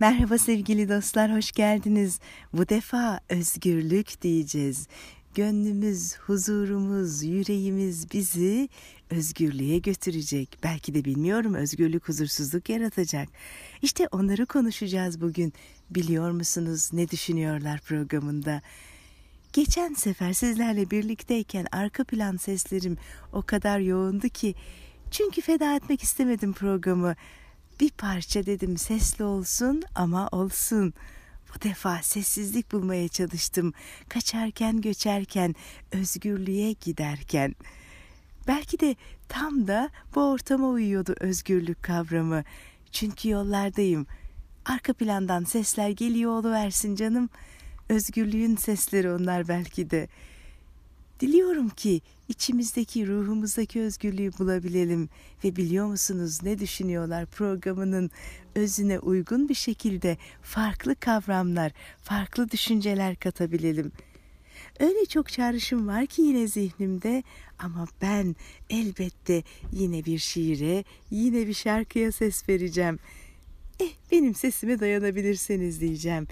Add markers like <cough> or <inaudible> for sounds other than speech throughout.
Merhaba sevgili dostlar, hoş geldiniz. Bu defa özgürlük diyeceğiz. Gönlümüz, huzurumuz, yüreğimiz bizi özgürlüğe götürecek. Belki de bilmiyorum özgürlük huzursuzluk yaratacak. İşte onları konuşacağız bugün. Biliyor musunuz ne düşünüyorlar programında? Geçen sefer sizlerle birlikteyken arka plan seslerim o kadar yoğundu ki çünkü feda etmek istemedim programı. Bir parça dedim sesli olsun ama olsun. Bu defa sessizlik bulmaya çalıştım. Kaçarken göçerken, özgürlüğe giderken. Belki de tam da bu ortama uyuyordu özgürlük kavramı. Çünkü yollardayım. Arka plandan sesler geliyor versin canım. Özgürlüğün sesleri onlar belki de. Diliyorum ki içimizdeki ruhumuzdaki özgürlüğü bulabilelim ve biliyor musunuz ne düşünüyorlar programının özüne uygun bir şekilde farklı kavramlar, farklı düşünceler katabilelim. Öyle çok çağrışım var ki yine zihnimde ama ben elbette yine bir şiire, yine bir şarkıya ses vereceğim. Eh benim sesime dayanabilirseniz diyeceğim.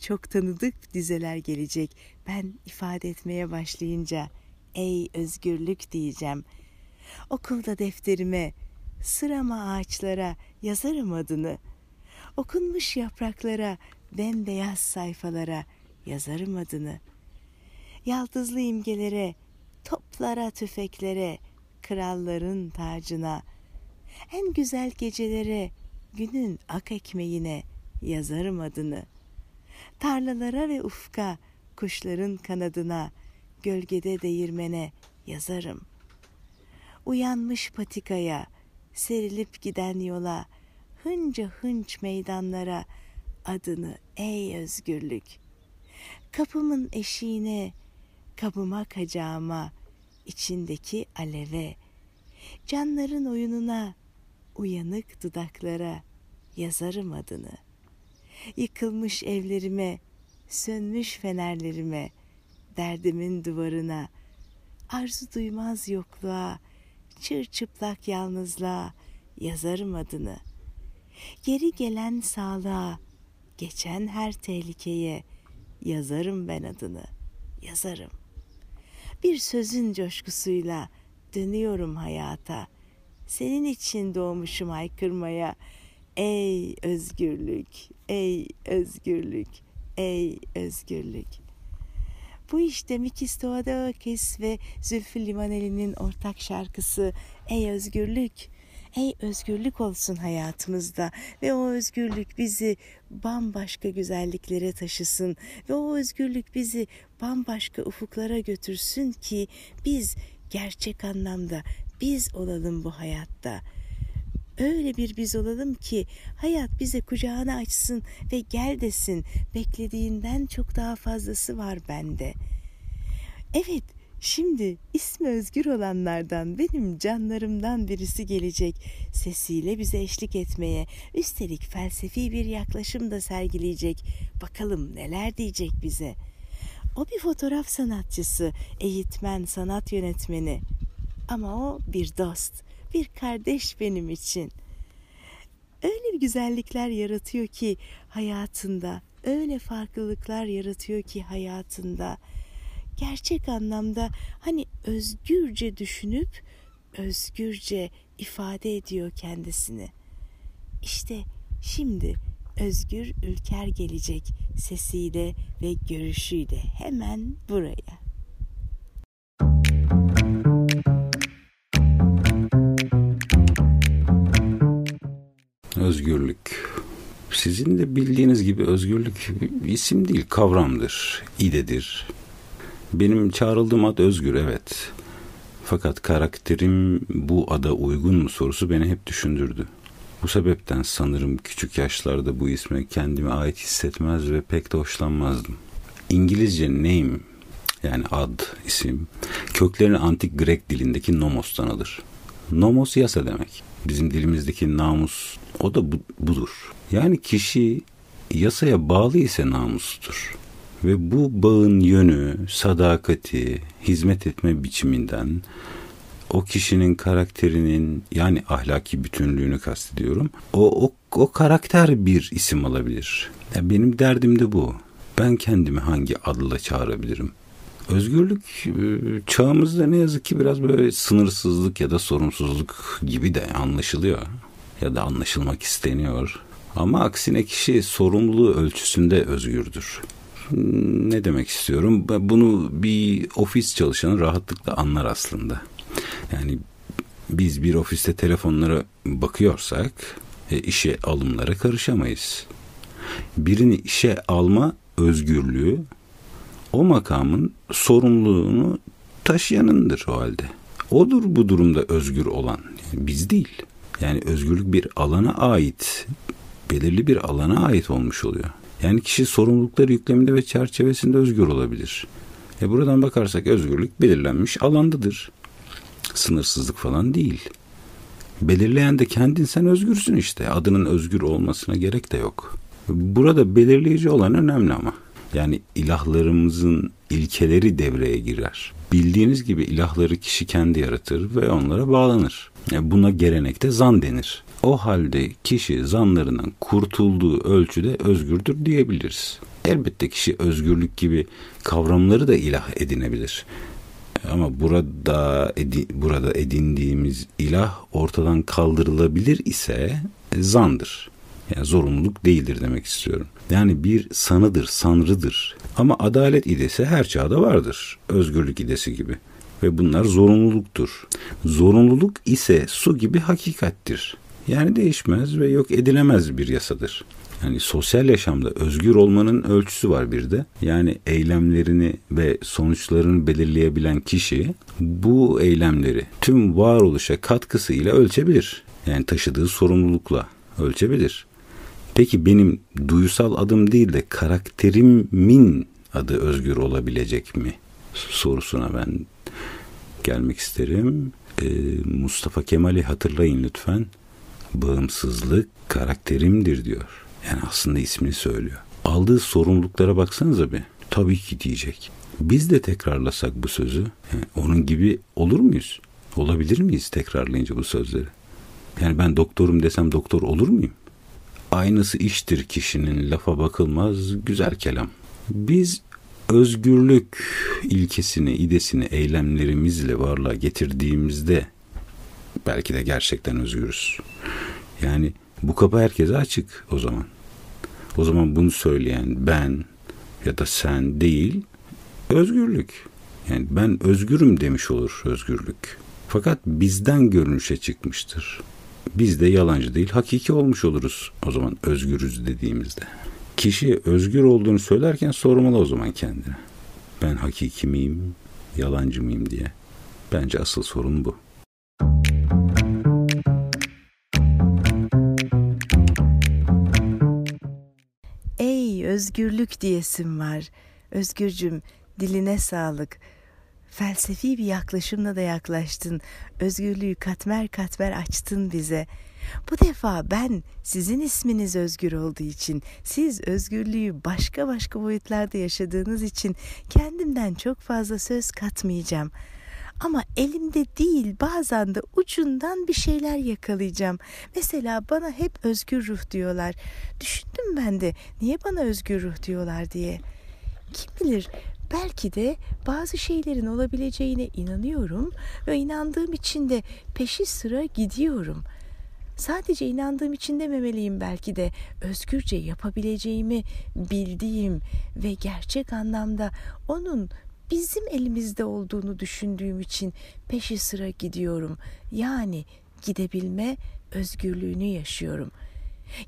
Çok tanıdık dizeler gelecek. Ben ifade etmeye başlayınca ey özgürlük diyeceğim. Okulda defterime, sırama ağaçlara yazarım adını. Okunmuş yapraklara, bembeyaz sayfalara yazarım adını. Yaldızlı imgelere, toplara, tüfeklere, kralların tacına, en güzel gecelere, günün ak ekmeğine yazarım adını. Tarlalara ve ufka, kuşların kanadına, gölgede değirmene yazarım. Uyanmış patikaya, serilip giden yola, hınca hınç meydanlara adını ey özgürlük. Kapımın eşiğine, kabıma kacağıma, içindeki aleve, canların oyununa, uyanık dudaklara yazarım adını. Yıkılmış evlerime, sönmüş fenerlerime, derdimin duvarına, arzu duymaz yokluğa, çırçıplak yalnızlığa yazarım adını. Geri gelen sağlığa, geçen her tehlikeye yazarım ben adını, yazarım. Bir sözün coşkusuyla dönüyorum hayata. Senin için doğmuşum haykırmaya. Ey özgürlük, ey özgürlük, ey özgürlük. Bu işte Mikis Doğadakis ve Zülfü Livaneli'nin ortak şarkısı Ey Özgürlük. Ey özgürlük olsun hayatımızda ve o özgürlük bizi bambaşka güzelliklere taşısın ve o özgürlük bizi bambaşka ufuklara götürsün ki biz gerçek anlamda biz olalım bu hayatta. Öyle bir biz olalım ki hayat bize kucağını açsın ve gel desin. Beklediğinden çok daha fazlası var bende. Evet, şimdi ismi özgür olanlardan benim canlarımdan birisi gelecek. Sesiyle bize eşlik etmeye, üstelik felsefi bir yaklaşım da sergileyecek. Bakalım neler diyecek bize. O bir fotoğraf sanatçısı, eğitmen, sanat yönetmeni. Ama o bir dost bir kardeş benim için. Öyle güzellikler yaratıyor ki hayatında, öyle farklılıklar yaratıyor ki hayatında. Gerçek anlamda hani özgürce düşünüp özgürce ifade ediyor kendisini. İşte şimdi Özgür Ülker gelecek sesiyle ve görüşüyle hemen buraya. Özgürlük. Sizin de bildiğiniz gibi özgürlük isim değil, kavramdır, idedir. Benim çağrıldığım ad Özgür, evet. Fakat karakterim bu ada uygun mu sorusu beni hep düşündürdü. Bu sebepten sanırım küçük yaşlarda bu isme kendime ait hissetmez ve pek de hoşlanmazdım. İngilizce name yani ad, isim köklerini antik Grek dilindeki nomos'tan alır. Nomos yasa demek. Bizim dilimizdeki namus o da bu, budur. Yani kişi yasaya bağlı ise namustur. Ve bu bağın yönü, sadakati, hizmet etme biçiminden o kişinin karakterinin yani ahlaki bütünlüğünü kastediyorum. O, o, o karakter bir isim alabilir. Yani benim derdim de bu. Ben kendimi hangi adla çağırabilirim? Özgürlük e, çağımızda ne yazık ki biraz böyle sınırsızlık ya da sorumsuzluk gibi de anlaşılıyor ya da anlaşılmak isteniyor. Ama aksine kişi sorumluluğu ölçüsünde özgürdür. Ne demek istiyorum? Bunu bir ofis çalışanı rahatlıkla anlar aslında. Yani biz bir ofiste telefonlara bakıyorsak e, işe alımlara karışamayız. Birini işe alma özgürlüğü o makamın sorumluluğunu taşıyanındır o halde. Odur bu durumda özgür olan. Yani biz değil. Yani özgürlük bir alana ait, belirli bir alana ait olmuş oluyor. Yani kişi sorumlulukları yükleminde ve çerçevesinde özgür olabilir. E buradan bakarsak özgürlük belirlenmiş alandadır. Sınırsızlık falan değil. Belirleyen de kendin sen özgürsün işte. Adının özgür olmasına gerek de yok. Burada belirleyici olan önemli ama. Yani ilahlarımızın ilkeleri devreye girer. Bildiğiniz gibi ilahları kişi kendi yaratır ve onlara bağlanır. Yani buna gelenekte zan denir. O halde kişi zanlarından kurtulduğu ölçüde özgürdür diyebiliriz. Elbette kişi özgürlük gibi kavramları da ilah edinebilir. Ama burada edi, burada edindiğimiz ilah ortadan kaldırılabilir ise zandır. Yani zorunluluk değildir demek istiyorum. Yani bir sanıdır, sanrıdır. Ama adalet idesi her çağda vardır. Özgürlük idesi gibi. Ve bunlar zorunluluktur. Zorunluluk ise su gibi hakikattir. Yani değişmez ve yok edilemez bir yasadır. Yani sosyal yaşamda özgür olmanın ölçüsü var bir de. Yani eylemlerini ve sonuçlarını belirleyebilen kişi bu eylemleri tüm varoluşa katkısıyla ölçebilir. Yani taşıdığı sorumlulukla ölçebilir. Peki benim duysal adım değil de karakterimin adı özgür olabilecek mi? Sorusuna ben gelmek isterim. Ee, Mustafa Kemal'i hatırlayın lütfen. Bağımsızlık karakterimdir diyor. Yani aslında ismini söylüyor. Aldığı sorumluluklara baksanıza bir. Tabii ki diyecek. Biz de tekrarlasak bu sözü yani onun gibi olur muyuz? Olabilir miyiz tekrarlayınca bu sözleri? Yani ben doktorum desem doktor olur muyum? Aynısı iştir kişinin lafa bakılmaz güzel kelam. Biz özgürlük ilkesini, idesini eylemlerimizle varlığa getirdiğimizde belki de gerçekten özgürüz. Yani bu kapı herkese açık o zaman. O zaman bunu söyleyen ben ya da sen değil, özgürlük. Yani ben özgürüm demiş olur özgürlük. Fakat bizden görünüşe çıkmıştır. Biz de yalancı değil, hakiki olmuş oluruz o zaman özgürüz dediğimizde. Kişi özgür olduğunu söylerken sormalı o zaman kendine. Ben hakiki miyim, yalancı mıyım diye. Bence asıl sorun bu. Ey özgürlük diyesim var. Özgürcüm diline sağlık. Felsefi bir yaklaşımla da yaklaştın. Özgürlüğü katmer katmer açtın bize.'' Bu defa ben sizin isminiz özgür olduğu için, siz özgürlüğü başka başka boyutlarda yaşadığınız için kendimden çok fazla söz katmayacağım. Ama elimde değil bazen de ucundan bir şeyler yakalayacağım. Mesela bana hep özgür ruh diyorlar. Düşündüm ben de niye bana özgür ruh diyorlar diye. Kim bilir belki de bazı şeylerin olabileceğine inanıyorum ve inandığım için de peşi sıra gidiyorum.'' Sadece inandığım için dememeliyim belki de özgürce yapabileceğimi bildiğim ve gerçek anlamda onun bizim elimizde olduğunu düşündüğüm için peşi sıra gidiyorum. Yani gidebilme özgürlüğünü yaşıyorum.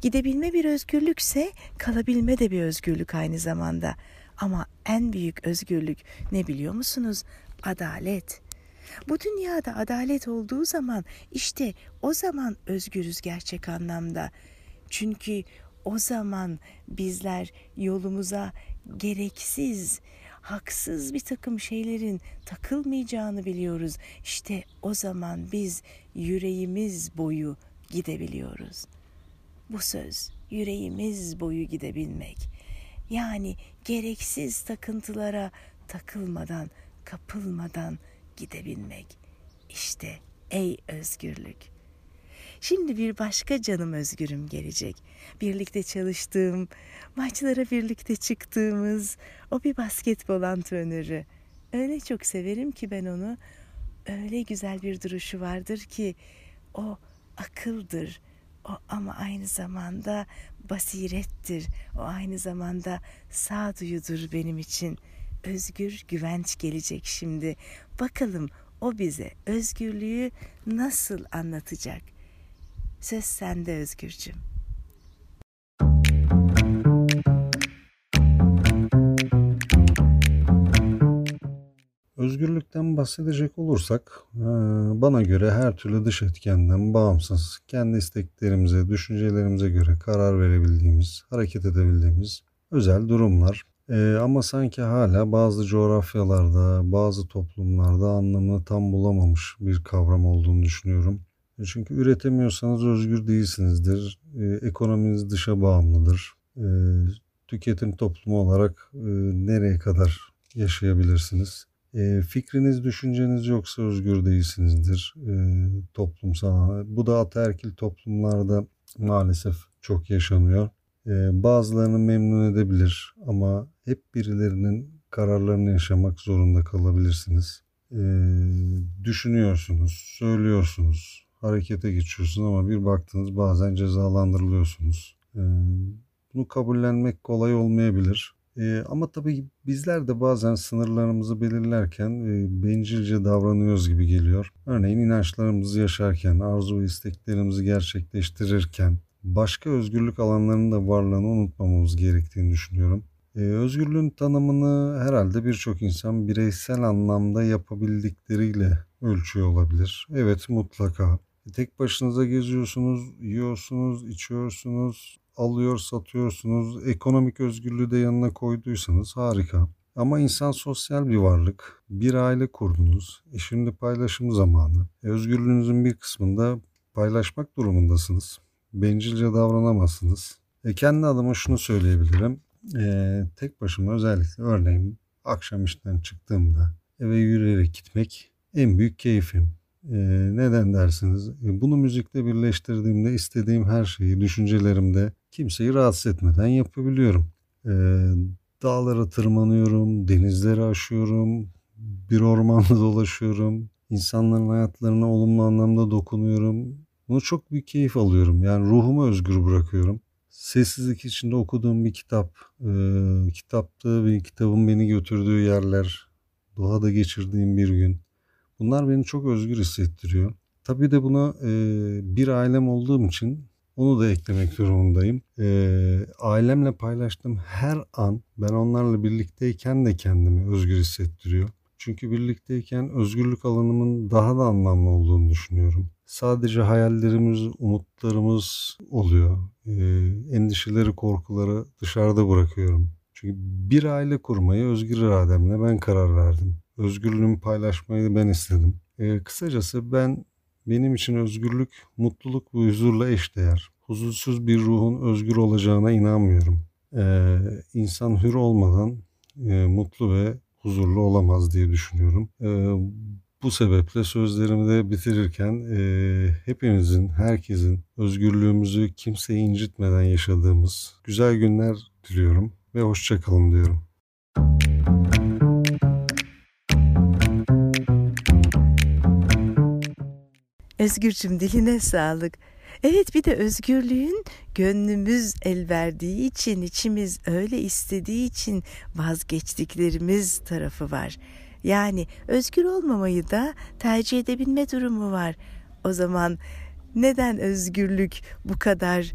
Gidebilme bir özgürlükse kalabilme de bir özgürlük aynı zamanda. Ama en büyük özgürlük ne biliyor musunuz? Adalet. Bu dünyada adalet olduğu zaman işte o zaman özgürüz gerçek anlamda. Çünkü o zaman bizler yolumuza gereksiz, haksız bir takım şeylerin takılmayacağını biliyoruz. İşte o zaman biz yüreğimiz boyu gidebiliyoruz. Bu söz yüreğimiz boyu gidebilmek. Yani gereksiz takıntılara takılmadan, kapılmadan gidebilmek. İşte ey özgürlük. Şimdi bir başka canım özgürüm gelecek. Birlikte çalıştığım, maçlara birlikte çıktığımız o bir basketbol antrenörü. Öyle çok severim ki ben onu. Öyle güzel bir duruşu vardır ki o akıldır. O ama aynı zamanda basirettir. O aynı zamanda sağduyudur benim için. Özgür güvenç gelecek şimdi. Bakalım o bize özgürlüğü nasıl anlatacak? Söz sende Özgürcüm. Özgürlükten bahsedecek olursak e, bana göre her türlü dış etkenden bağımsız, kendi isteklerimize, düşüncelerimize göre karar verebildiğimiz, hareket edebildiğimiz özel durumlar. E, ama sanki hala bazı coğrafyalarda, bazı toplumlarda anlamını tam bulamamış bir kavram olduğunu düşünüyorum. E, çünkü üretemiyorsanız özgür değilsinizdir. Ekonominiz dışa bağımlıdır. Tüketim toplumu olarak nereye kadar yaşayabilirsiniz? E, fikriniz, düşünceniz yoksa özgür değilsinizdir e, toplumsal. Bu da ataerkil toplumlarda maalesef çok yaşanıyor. E, bazılarını memnun edebilir ama hep birilerinin kararlarını yaşamak zorunda kalabilirsiniz. E, düşünüyorsunuz, söylüyorsunuz, harekete geçiyorsunuz ama bir baktınız bazen cezalandırılıyorsunuz. E, bunu kabullenmek kolay olmayabilir. E, ama tabii bizler de bazen sınırlarımızı belirlerken e, bencilce davranıyoruz gibi geliyor. Örneğin inançlarımızı yaşarken, arzu ve isteklerimizi gerçekleştirirken başka özgürlük alanlarının da varlığını unutmamamız gerektiğini düşünüyorum. E, özgürlüğün tanımını herhalde birçok insan bireysel anlamda yapabildikleriyle ölçüyor olabilir. Evet mutlaka. Tek başınıza geziyorsunuz, yiyorsunuz, içiyorsunuz, alıyor satıyorsunuz. Ekonomik özgürlüğü de yanına koyduysanız harika. Ama insan sosyal bir varlık. Bir aile kurdunuz. E şimdi paylaşım zamanı. E özgürlüğünüzün bir kısmında paylaşmak durumundasınız. Bencilce davranamazsınız. E kendi adıma şunu söyleyebilirim. E, tek başıma özellikle örneğin akşam işten çıktığımda eve yürüyerek gitmek en büyük keyfim. E, neden dersiniz? E, bunu müzikle birleştirdiğimde istediğim her şeyi düşüncelerimde kimseyi rahatsız etmeden yapabiliyorum. E, dağlara tırmanıyorum, denizleri aşıyorum, bir ormanda <laughs> dolaşıyorum, insanların hayatlarına olumlu anlamda dokunuyorum. Bunu çok büyük keyif alıyorum. Yani ruhumu özgür bırakıyorum. Sessizlik içinde okuduğum bir kitap, e, kitapta bir kitabın beni götürdüğü yerler, doğada geçirdiğim bir gün. Bunlar beni çok özgür hissettiriyor. Tabii de buna e, bir ailem olduğum için onu da eklemek durumundayım. E, ailemle paylaştığım her an ben onlarla birlikteyken de kendimi özgür hissettiriyor. Çünkü birlikteyken özgürlük alanımın daha da anlamlı olduğunu düşünüyorum. Sadece hayallerimiz, umutlarımız oluyor. E, endişeleri, korkuları dışarıda bırakıyorum. Çünkü bir aile kurmayı özgür irademle ben karar verdim. Özgürlüğümü paylaşmayı ben istedim. E, kısacası ben benim için özgürlük mutluluk ve huzurla eşdeğer. Huzursuz bir ruhun özgür olacağına inanmıyorum. E, insan hür olmadan e, mutlu ve huzurlu olamaz diye düşünüyorum. E, bu sebeple sözlerimi de bitirirken e, hepimizin, herkesin özgürlüğümüzü kimseyi incitmeden yaşadığımız güzel günler diliyorum ve hoşçakalın diyorum. Özgürcüm diline sağlık. Evet bir de özgürlüğün gönlümüz el verdiği için, içimiz öyle istediği için vazgeçtiklerimiz tarafı var. Yani özgür olmamayı da tercih edebilme durumu var. O zaman neden özgürlük bu kadar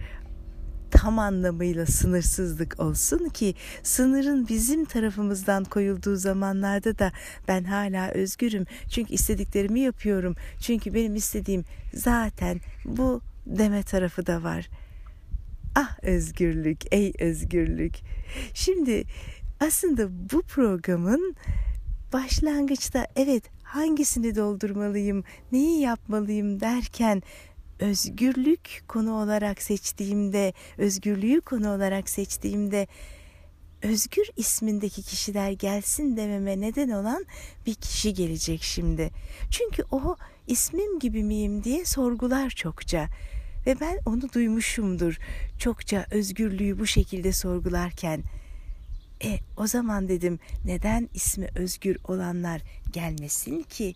tam anlamıyla sınırsızlık olsun ki sınırın bizim tarafımızdan koyulduğu zamanlarda da ben hala özgürüm. Çünkü istediklerimi yapıyorum. Çünkü benim istediğim zaten bu deme tarafı da var. Ah özgürlük, ey özgürlük. Şimdi aslında bu programın başlangıçta evet hangisini doldurmalıyım, neyi yapmalıyım derken özgürlük konu olarak seçtiğimde, özgürlüğü konu olarak seçtiğimde Özgür ismindeki kişiler gelsin dememe neden olan bir kişi gelecek şimdi. Çünkü o ismim gibi miyim diye sorgular çokça. Ve ben onu duymuşumdur çokça özgürlüğü bu şekilde sorgularken. E o zaman dedim neden ismi özgür olanlar gelmesin ki?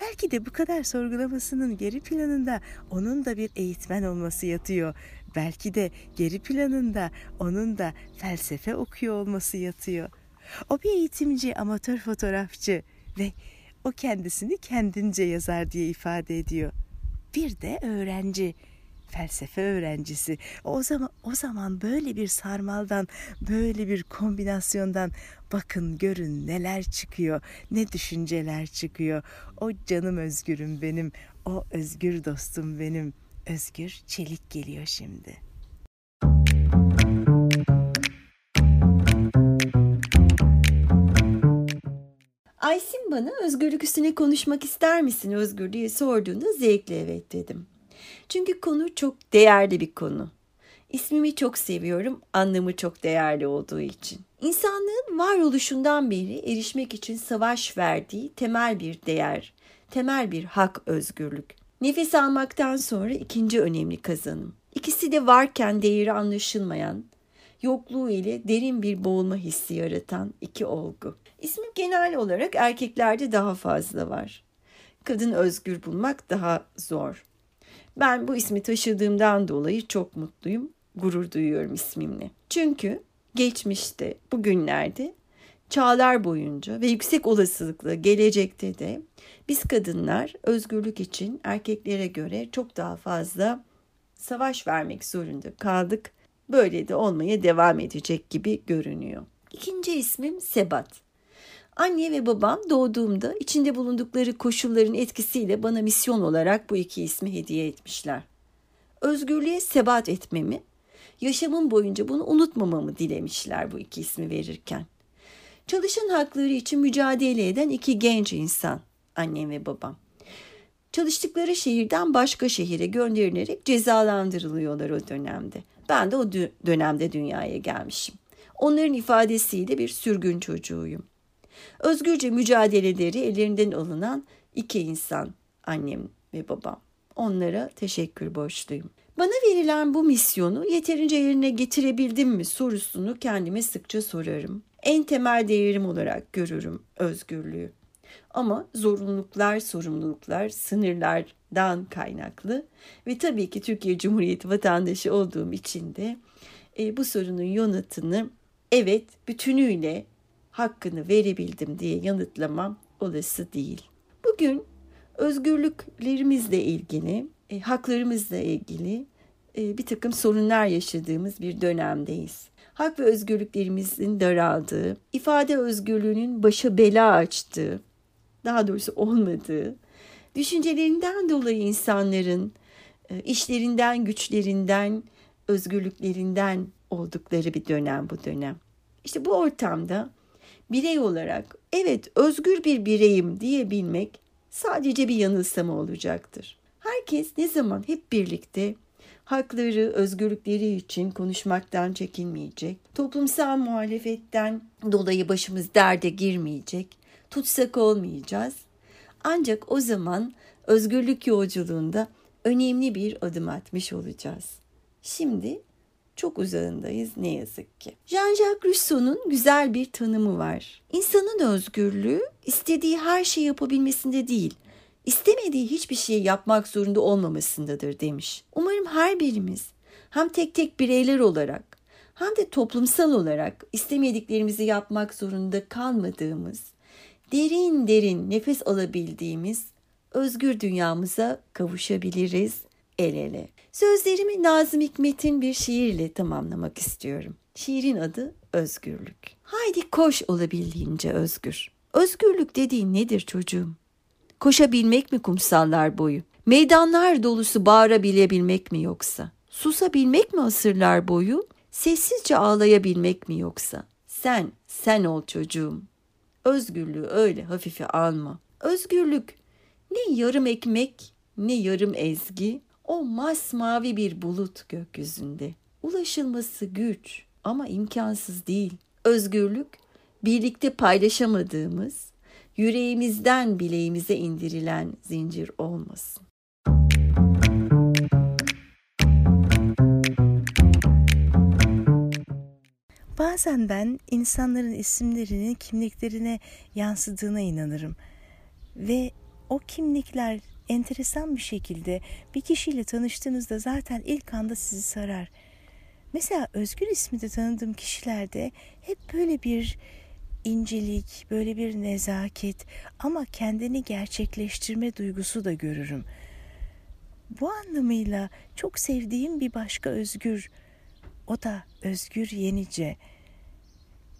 Belki de bu kadar sorgulamasının geri planında onun da bir eğitmen olması yatıyor. Belki de geri planında onun da felsefe okuyor olması yatıyor. O bir eğitimci, amatör fotoğrafçı ve o kendisini kendince yazar diye ifade ediyor. Bir de öğrenci felsefe öğrencisi. O zaman o zaman böyle bir sarmaldan, böyle bir kombinasyondan bakın görün neler çıkıyor, ne düşünceler çıkıyor. O canım özgürüm benim, o özgür dostum benim. Özgür Çelik geliyor şimdi. Aysin bana özgürlük üstüne konuşmak ister misin Özgür diye sorduğunda zevkle evet dedim. Çünkü konu çok değerli bir konu. İsmimi çok seviyorum, anlamı çok değerli olduğu için. İnsanlığın varoluşundan beri erişmek için savaş verdiği temel bir değer, temel bir hak özgürlük. Nefes almaktan sonra ikinci önemli kazanım. İkisi de varken değeri anlaşılmayan, yokluğu ile derin bir boğulma hissi yaratan iki olgu. İsmi genel olarak erkeklerde daha fazla var. Kadın özgür bulmak daha zor. Ben bu ismi taşıdığımdan dolayı çok mutluyum, gurur duyuyorum ismimle. Çünkü geçmişte, bugünlerde, çağlar boyunca ve yüksek olasılıkla gelecekte de biz kadınlar özgürlük için erkeklere göre çok daha fazla savaş vermek zorunda kaldık. Böyle de olmaya devam edecek gibi görünüyor. İkinci ismim Sebat. Anne ve babam doğduğumda içinde bulundukları koşulların etkisiyle bana misyon olarak bu iki ismi hediye etmişler. Özgürlüğe sebat etmemi, yaşamım boyunca bunu unutmamamı dilemişler bu iki ismi verirken. Çalışan hakları için mücadele eden iki genç insan, annem ve babam. Çalıştıkları şehirden başka şehire gönderilerek cezalandırılıyorlar o dönemde. Ben de o dönemde dünyaya gelmişim. Onların ifadesiyle bir sürgün çocuğuyum. Özgürce mücadeleleri ellerinden alınan iki insan, annem ve babam. Onlara teşekkür borçluyum. Bana verilen bu misyonu yeterince yerine getirebildim mi sorusunu kendime sıkça sorarım. En temel değerim olarak görürüm özgürlüğü. Ama zorunluluklar, sorumluluklar, sınırlardan kaynaklı ve tabii ki Türkiye Cumhuriyeti vatandaşı olduğum için de e, bu sorunun yanıtını evet bütünüyle hakkını verebildim diye yanıtlamam olası değil. Bugün özgürlüklerimizle ilgili, e, haklarımızla ilgili e, bir takım sorunlar yaşadığımız bir dönemdeyiz. Hak ve özgürlüklerimizin daraldığı, ifade özgürlüğünün başa bela açtığı, daha doğrusu olmadığı, düşüncelerinden dolayı insanların e, işlerinden, güçlerinden, özgürlüklerinden oldukları bir dönem bu dönem. İşte bu ortamda birey olarak evet özgür bir bireyim diyebilmek sadece bir yanılsama olacaktır. Herkes ne zaman hep birlikte hakları, özgürlükleri için konuşmaktan çekinmeyecek, toplumsal muhalefetten dolayı başımız derde girmeyecek, tutsak olmayacağız. Ancak o zaman özgürlük yolculuğunda önemli bir adım atmış olacağız. Şimdi çok uzağındayız ne yazık ki. Jean-Jacques Rousseau'nun güzel bir tanımı var. İnsanın özgürlüğü istediği her şeyi yapabilmesinde değil, istemediği hiçbir şeyi yapmak zorunda olmamasındadır demiş. Umarım her birimiz hem tek tek bireyler olarak hem de toplumsal olarak istemediklerimizi yapmak zorunda kalmadığımız, derin derin nefes alabildiğimiz özgür dünyamıza kavuşabiliriz el ele. Sözlerimi Nazım Hikmet'in bir şiirle tamamlamak istiyorum. Şiirin adı Özgürlük. Haydi koş olabildiğince özgür. Özgürlük dediğin nedir çocuğum? Koşabilmek mi kumsallar boyu? Meydanlar dolusu bağırabilebilmek mi yoksa? Susabilmek mi asırlar boyu? Sessizce ağlayabilmek mi yoksa? Sen, sen ol çocuğum. Özgürlüğü öyle hafife alma. Özgürlük ne yarım ekmek, ne yarım ezgi, o masmavi bir bulut gökyüzünde. Ulaşılması güç ama imkansız değil. özgürlük birlikte paylaşamadığımız, yüreğimizden bileğimize indirilen zincir olmasın. Bazen ben insanların isimlerinin kimliklerine yansıdığına inanırım. Ve o kimlikler enteresan bir şekilde bir kişiyle tanıştığınızda zaten ilk anda sizi sarar. Mesela Özgür ismi de tanıdığım kişilerde hep böyle bir incelik, böyle bir nezaket ama kendini gerçekleştirme duygusu da görürüm. Bu anlamıyla çok sevdiğim bir başka Özgür, o da Özgür Yenice.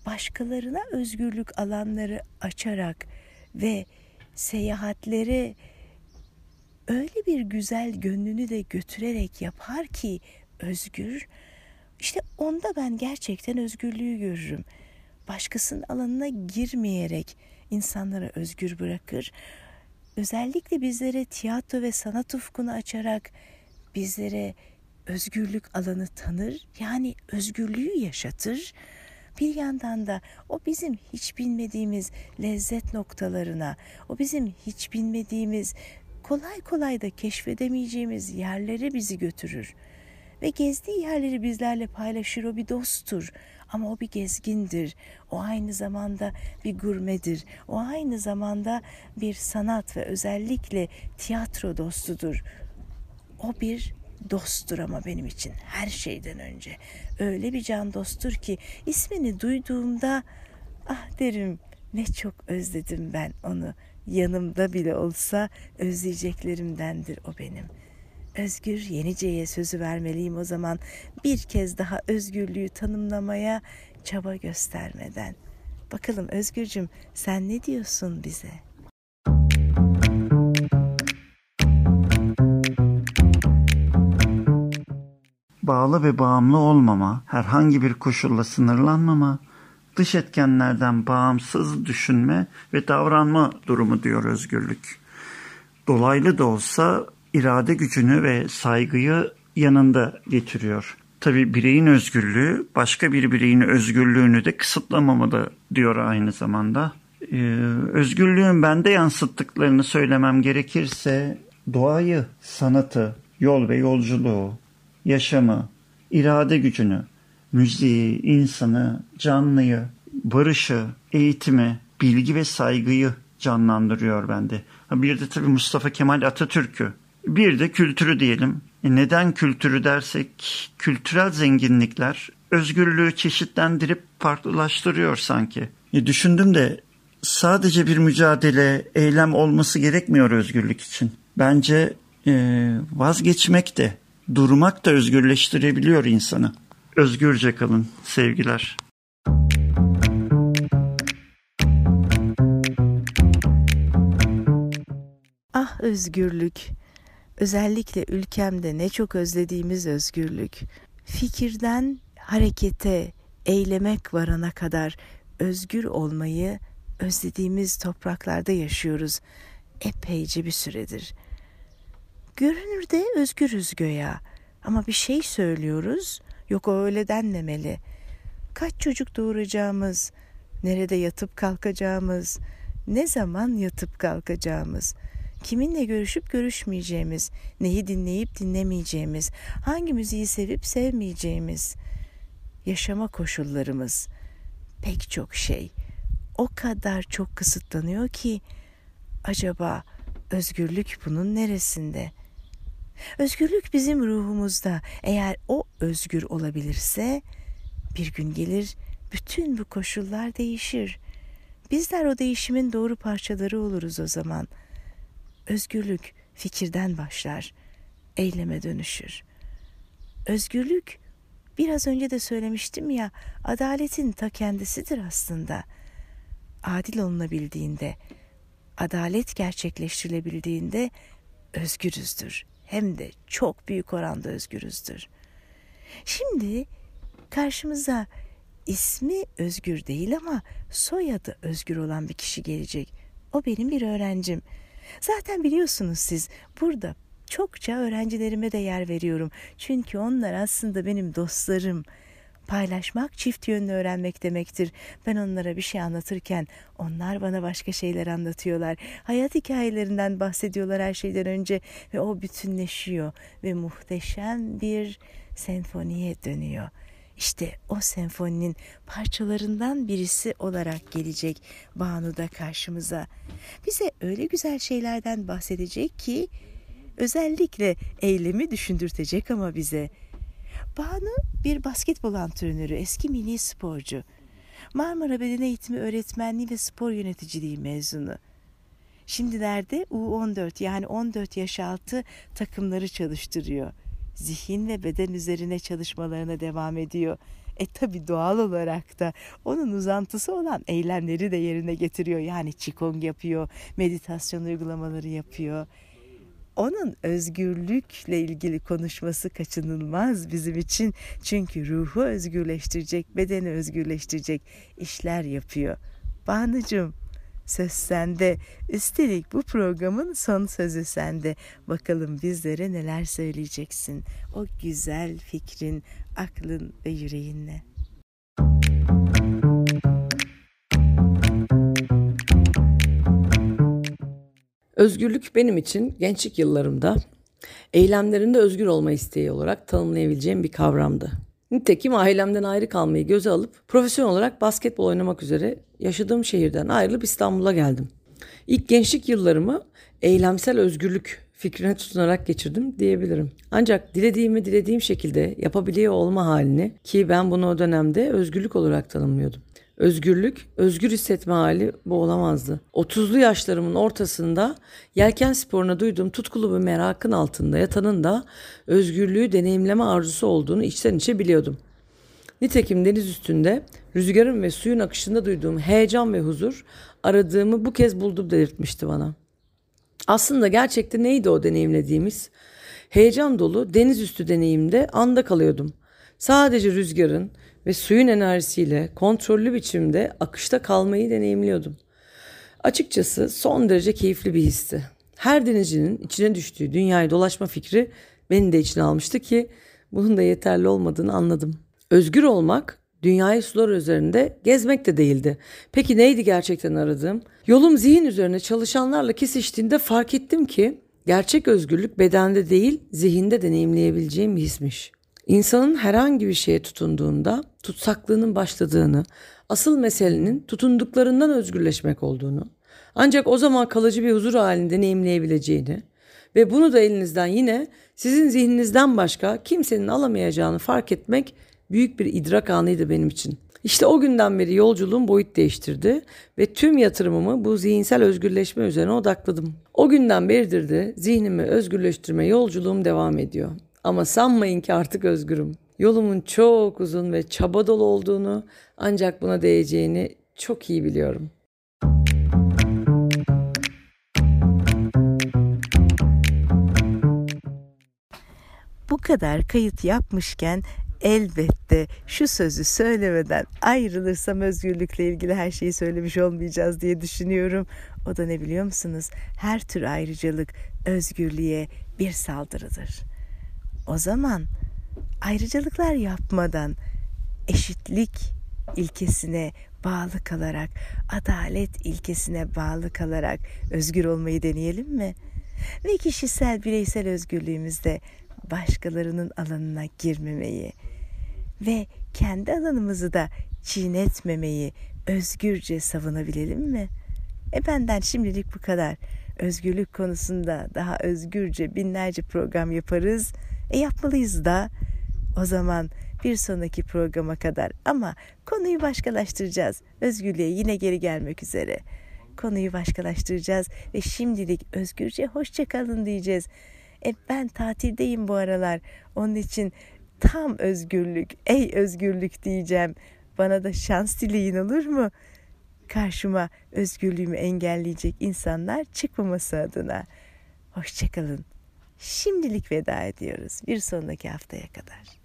Başkalarına özgürlük alanları açarak ve seyahatlere öyle bir güzel gönlünü de götürerek yapar ki özgür. İşte onda ben gerçekten özgürlüğü görürüm. Başkasının alanına girmeyerek insanlara özgür bırakır. Özellikle bizlere tiyatro ve sanat ufkunu açarak bizlere özgürlük alanı tanır. Yani özgürlüğü yaşatır bir yandan da o bizim hiç bilmediğimiz lezzet noktalarına, o bizim hiç bilmediğimiz, kolay kolay da keşfedemeyeceğimiz yerlere bizi götürür. Ve gezdiği yerleri bizlerle paylaşır. O bir dosttur ama o bir gezgindir. O aynı zamanda bir gurmedir. O aynı zamanda bir sanat ve özellikle tiyatro dostudur. O bir dosttur ama benim için her şeyden önce. Öyle bir can dosttur ki ismini duyduğumda ah derim ne çok özledim ben onu. Yanımda bile olsa özleyeceklerimdendir o benim. Özgür Yenice'ye sözü vermeliyim o zaman bir kez daha özgürlüğü tanımlamaya çaba göstermeden. Bakalım Özgürcüm sen ne diyorsun bize?'' bağlı ve bağımlı olmama, herhangi bir koşulla sınırlanmama, dış etkenlerden bağımsız düşünme ve davranma durumu diyor özgürlük. Dolaylı da olsa irade gücünü ve saygıyı yanında getiriyor. Tabi bireyin özgürlüğü başka bir bireyin özgürlüğünü de kısıtlamamalı diyor aynı zamanda. Ee, özgürlüğün bende yansıttıklarını söylemem gerekirse doğayı, sanatı, yol ve yolculuğu, yaşamı, irade gücünü, müziği, insanı, canlıyı, barışı, eğitimi, bilgi ve saygıyı canlandırıyor bende. Bir de tabii Mustafa Kemal Atatürk'ü. Bir de kültürü diyelim. E neden kültürü dersek kültürel zenginlikler özgürlüğü çeşitlendirip farklılaştırıyor sanki. E düşündüm de sadece bir mücadele, eylem olması gerekmiyor özgürlük için. Bence e, vazgeçmek de durmak da özgürleştirebiliyor insanı. Özgürce kalın sevgiler. Ah özgürlük. Özellikle ülkemde ne çok özlediğimiz özgürlük. Fikirden harekete, eylemek varana kadar özgür olmayı özlediğimiz topraklarda yaşıyoruz epeyce bir süredir. Görünürde özgürüz göya ama bir şey söylüyoruz yok o öyle denmemeli. Kaç çocuk doğuracağımız, nerede yatıp kalkacağımız, ne zaman yatıp kalkacağımız, kiminle görüşüp görüşmeyeceğimiz, neyi dinleyip dinlemeyeceğimiz, hangi müziği sevip sevmeyeceğimiz, yaşama koşullarımız, pek çok şey o kadar çok kısıtlanıyor ki acaba özgürlük bunun neresinde?'' Özgürlük bizim ruhumuzda. Eğer o özgür olabilirse bir gün gelir bütün bu koşullar değişir. Bizler o değişimin doğru parçaları oluruz o zaman. Özgürlük fikirden başlar, eyleme dönüşür. Özgürlük biraz önce de söylemiştim ya adaletin ta kendisidir aslında. Adil olunabildiğinde, adalet gerçekleştirilebildiğinde özgürüzdür hem de çok büyük oranda özgürüzdür. Şimdi karşımıza ismi özgür değil ama soyadı özgür olan bir kişi gelecek. O benim bir öğrencim. Zaten biliyorsunuz siz burada çokça öğrencilerime de yer veriyorum. Çünkü onlar aslında benim dostlarım. Paylaşmak çift yönlü öğrenmek demektir. Ben onlara bir şey anlatırken onlar bana başka şeyler anlatıyorlar. Hayat hikayelerinden bahsediyorlar her şeyden önce ve o bütünleşiyor ve muhteşem bir senfoniye dönüyor. İşte o senfoninin parçalarından birisi olarak gelecek Banu da karşımıza. Bize öyle güzel şeylerden bahsedecek ki özellikle eylemi düşündürtecek ama bize. Banu bir basketbol antrenörü, eski milli sporcu. Marmara Beden Eğitimi Öğretmenliği ve Spor Yöneticiliği mezunu. Şimdilerde U14 yani 14 yaş altı takımları çalıştırıyor. Zihin ve beden üzerine çalışmalarına devam ediyor. E tabi doğal olarak da onun uzantısı olan eylemleri de yerine getiriyor. Yani çikong yapıyor, meditasyon uygulamaları yapıyor onun özgürlükle ilgili konuşması kaçınılmaz bizim için. Çünkü ruhu özgürleştirecek, bedeni özgürleştirecek işler yapıyor. Banucuğum söz sende. Üstelik bu programın son sözü sende. Bakalım bizlere neler söyleyeceksin. O güzel fikrin, aklın ve yüreğinle. Özgürlük benim için gençlik yıllarımda eylemlerinde özgür olma isteği olarak tanımlayabileceğim bir kavramdı. Nitekim ailemden ayrı kalmayı göze alıp profesyonel olarak basketbol oynamak üzere yaşadığım şehirden ayrılıp İstanbul'a geldim. İlk gençlik yıllarımı eylemsel özgürlük fikrine tutunarak geçirdim diyebilirim. Ancak dilediğimi dilediğim şekilde yapabiliyor olma halini ki ben bunu o dönemde özgürlük olarak tanımlıyordum. Özgürlük, özgür hissetme hali bu olamazdı. 30'lu yaşlarımın ortasında yelken sporuna duyduğum tutkulu bir merakın altında yatanın da özgürlüğü deneyimleme arzusu olduğunu içten içe biliyordum. Nitekim deniz üstünde rüzgarın ve suyun akışında duyduğum heyecan ve huzur aradığımı bu kez buldum delirtmişti bana. Aslında gerçekte neydi o deneyimlediğimiz? Heyecan dolu deniz üstü deneyimde anda kalıyordum. Sadece rüzgarın, ve suyun enerjisiyle kontrollü biçimde akışta kalmayı deneyimliyordum. Açıkçası son derece keyifli bir histi. Her denizcinin içine düştüğü dünyayı dolaşma fikri beni de içine almıştı ki bunun da yeterli olmadığını anladım. Özgür olmak dünyayı sular üzerinde gezmek de değildi. Peki neydi gerçekten aradığım? Yolum zihin üzerine çalışanlarla kesiştiğinde fark ettim ki gerçek özgürlük bedende değil zihinde deneyimleyebileceğim bir hismiş. İnsanın herhangi bir şeye tutunduğunda tutsaklığının başladığını, asıl meselenin tutunduklarından özgürleşmek olduğunu, ancak o zaman kalıcı bir huzur halinde deneyimleyebileceğini ve bunu da elinizden yine sizin zihninizden başka kimsenin alamayacağını fark etmek büyük bir idrak anıydı benim için. İşte o günden beri yolculuğum boyut değiştirdi ve tüm yatırımımı bu zihinsel özgürleşme üzerine odakladım. O günden beridir de zihnimi özgürleştirme yolculuğum devam ediyor. Ama sanmayın ki artık özgürüm. Yolumun çok uzun ve çaba dolu olduğunu ancak buna değeceğini çok iyi biliyorum. Bu kadar kayıt yapmışken elbette şu sözü söylemeden ayrılırsam özgürlükle ilgili her şeyi söylemiş olmayacağız diye düşünüyorum. O da ne biliyor musunuz? Her tür ayrıcalık özgürlüğe bir saldırıdır. O zaman ayrıcalıklar yapmadan eşitlik ilkesine bağlı kalarak, adalet ilkesine bağlı kalarak özgür olmayı deneyelim mi? Ve kişisel bireysel özgürlüğümüzde başkalarının alanına girmemeyi ve kendi alanımızı da çiğnetmemeyi özgürce savunabilelim mi? E benden şimdilik bu kadar. Özgürlük konusunda daha özgürce binlerce program yaparız e yapmalıyız da. O zaman bir sonraki programa kadar ama konuyu başkalaştıracağız. Özgürlüğe yine geri gelmek üzere. Konuyu başkalaştıracağız ve şimdilik özgürce hoşça kalın diyeceğiz. E ben tatildeyim bu aralar. Onun için tam özgürlük, ey özgürlük diyeceğim. Bana da şans dileyin olur mu? Karşıma özgürlüğümü engelleyecek insanlar çıkmaması adına. Hoşçakalın. Şimdilik veda ediyoruz. Bir sonraki haftaya kadar.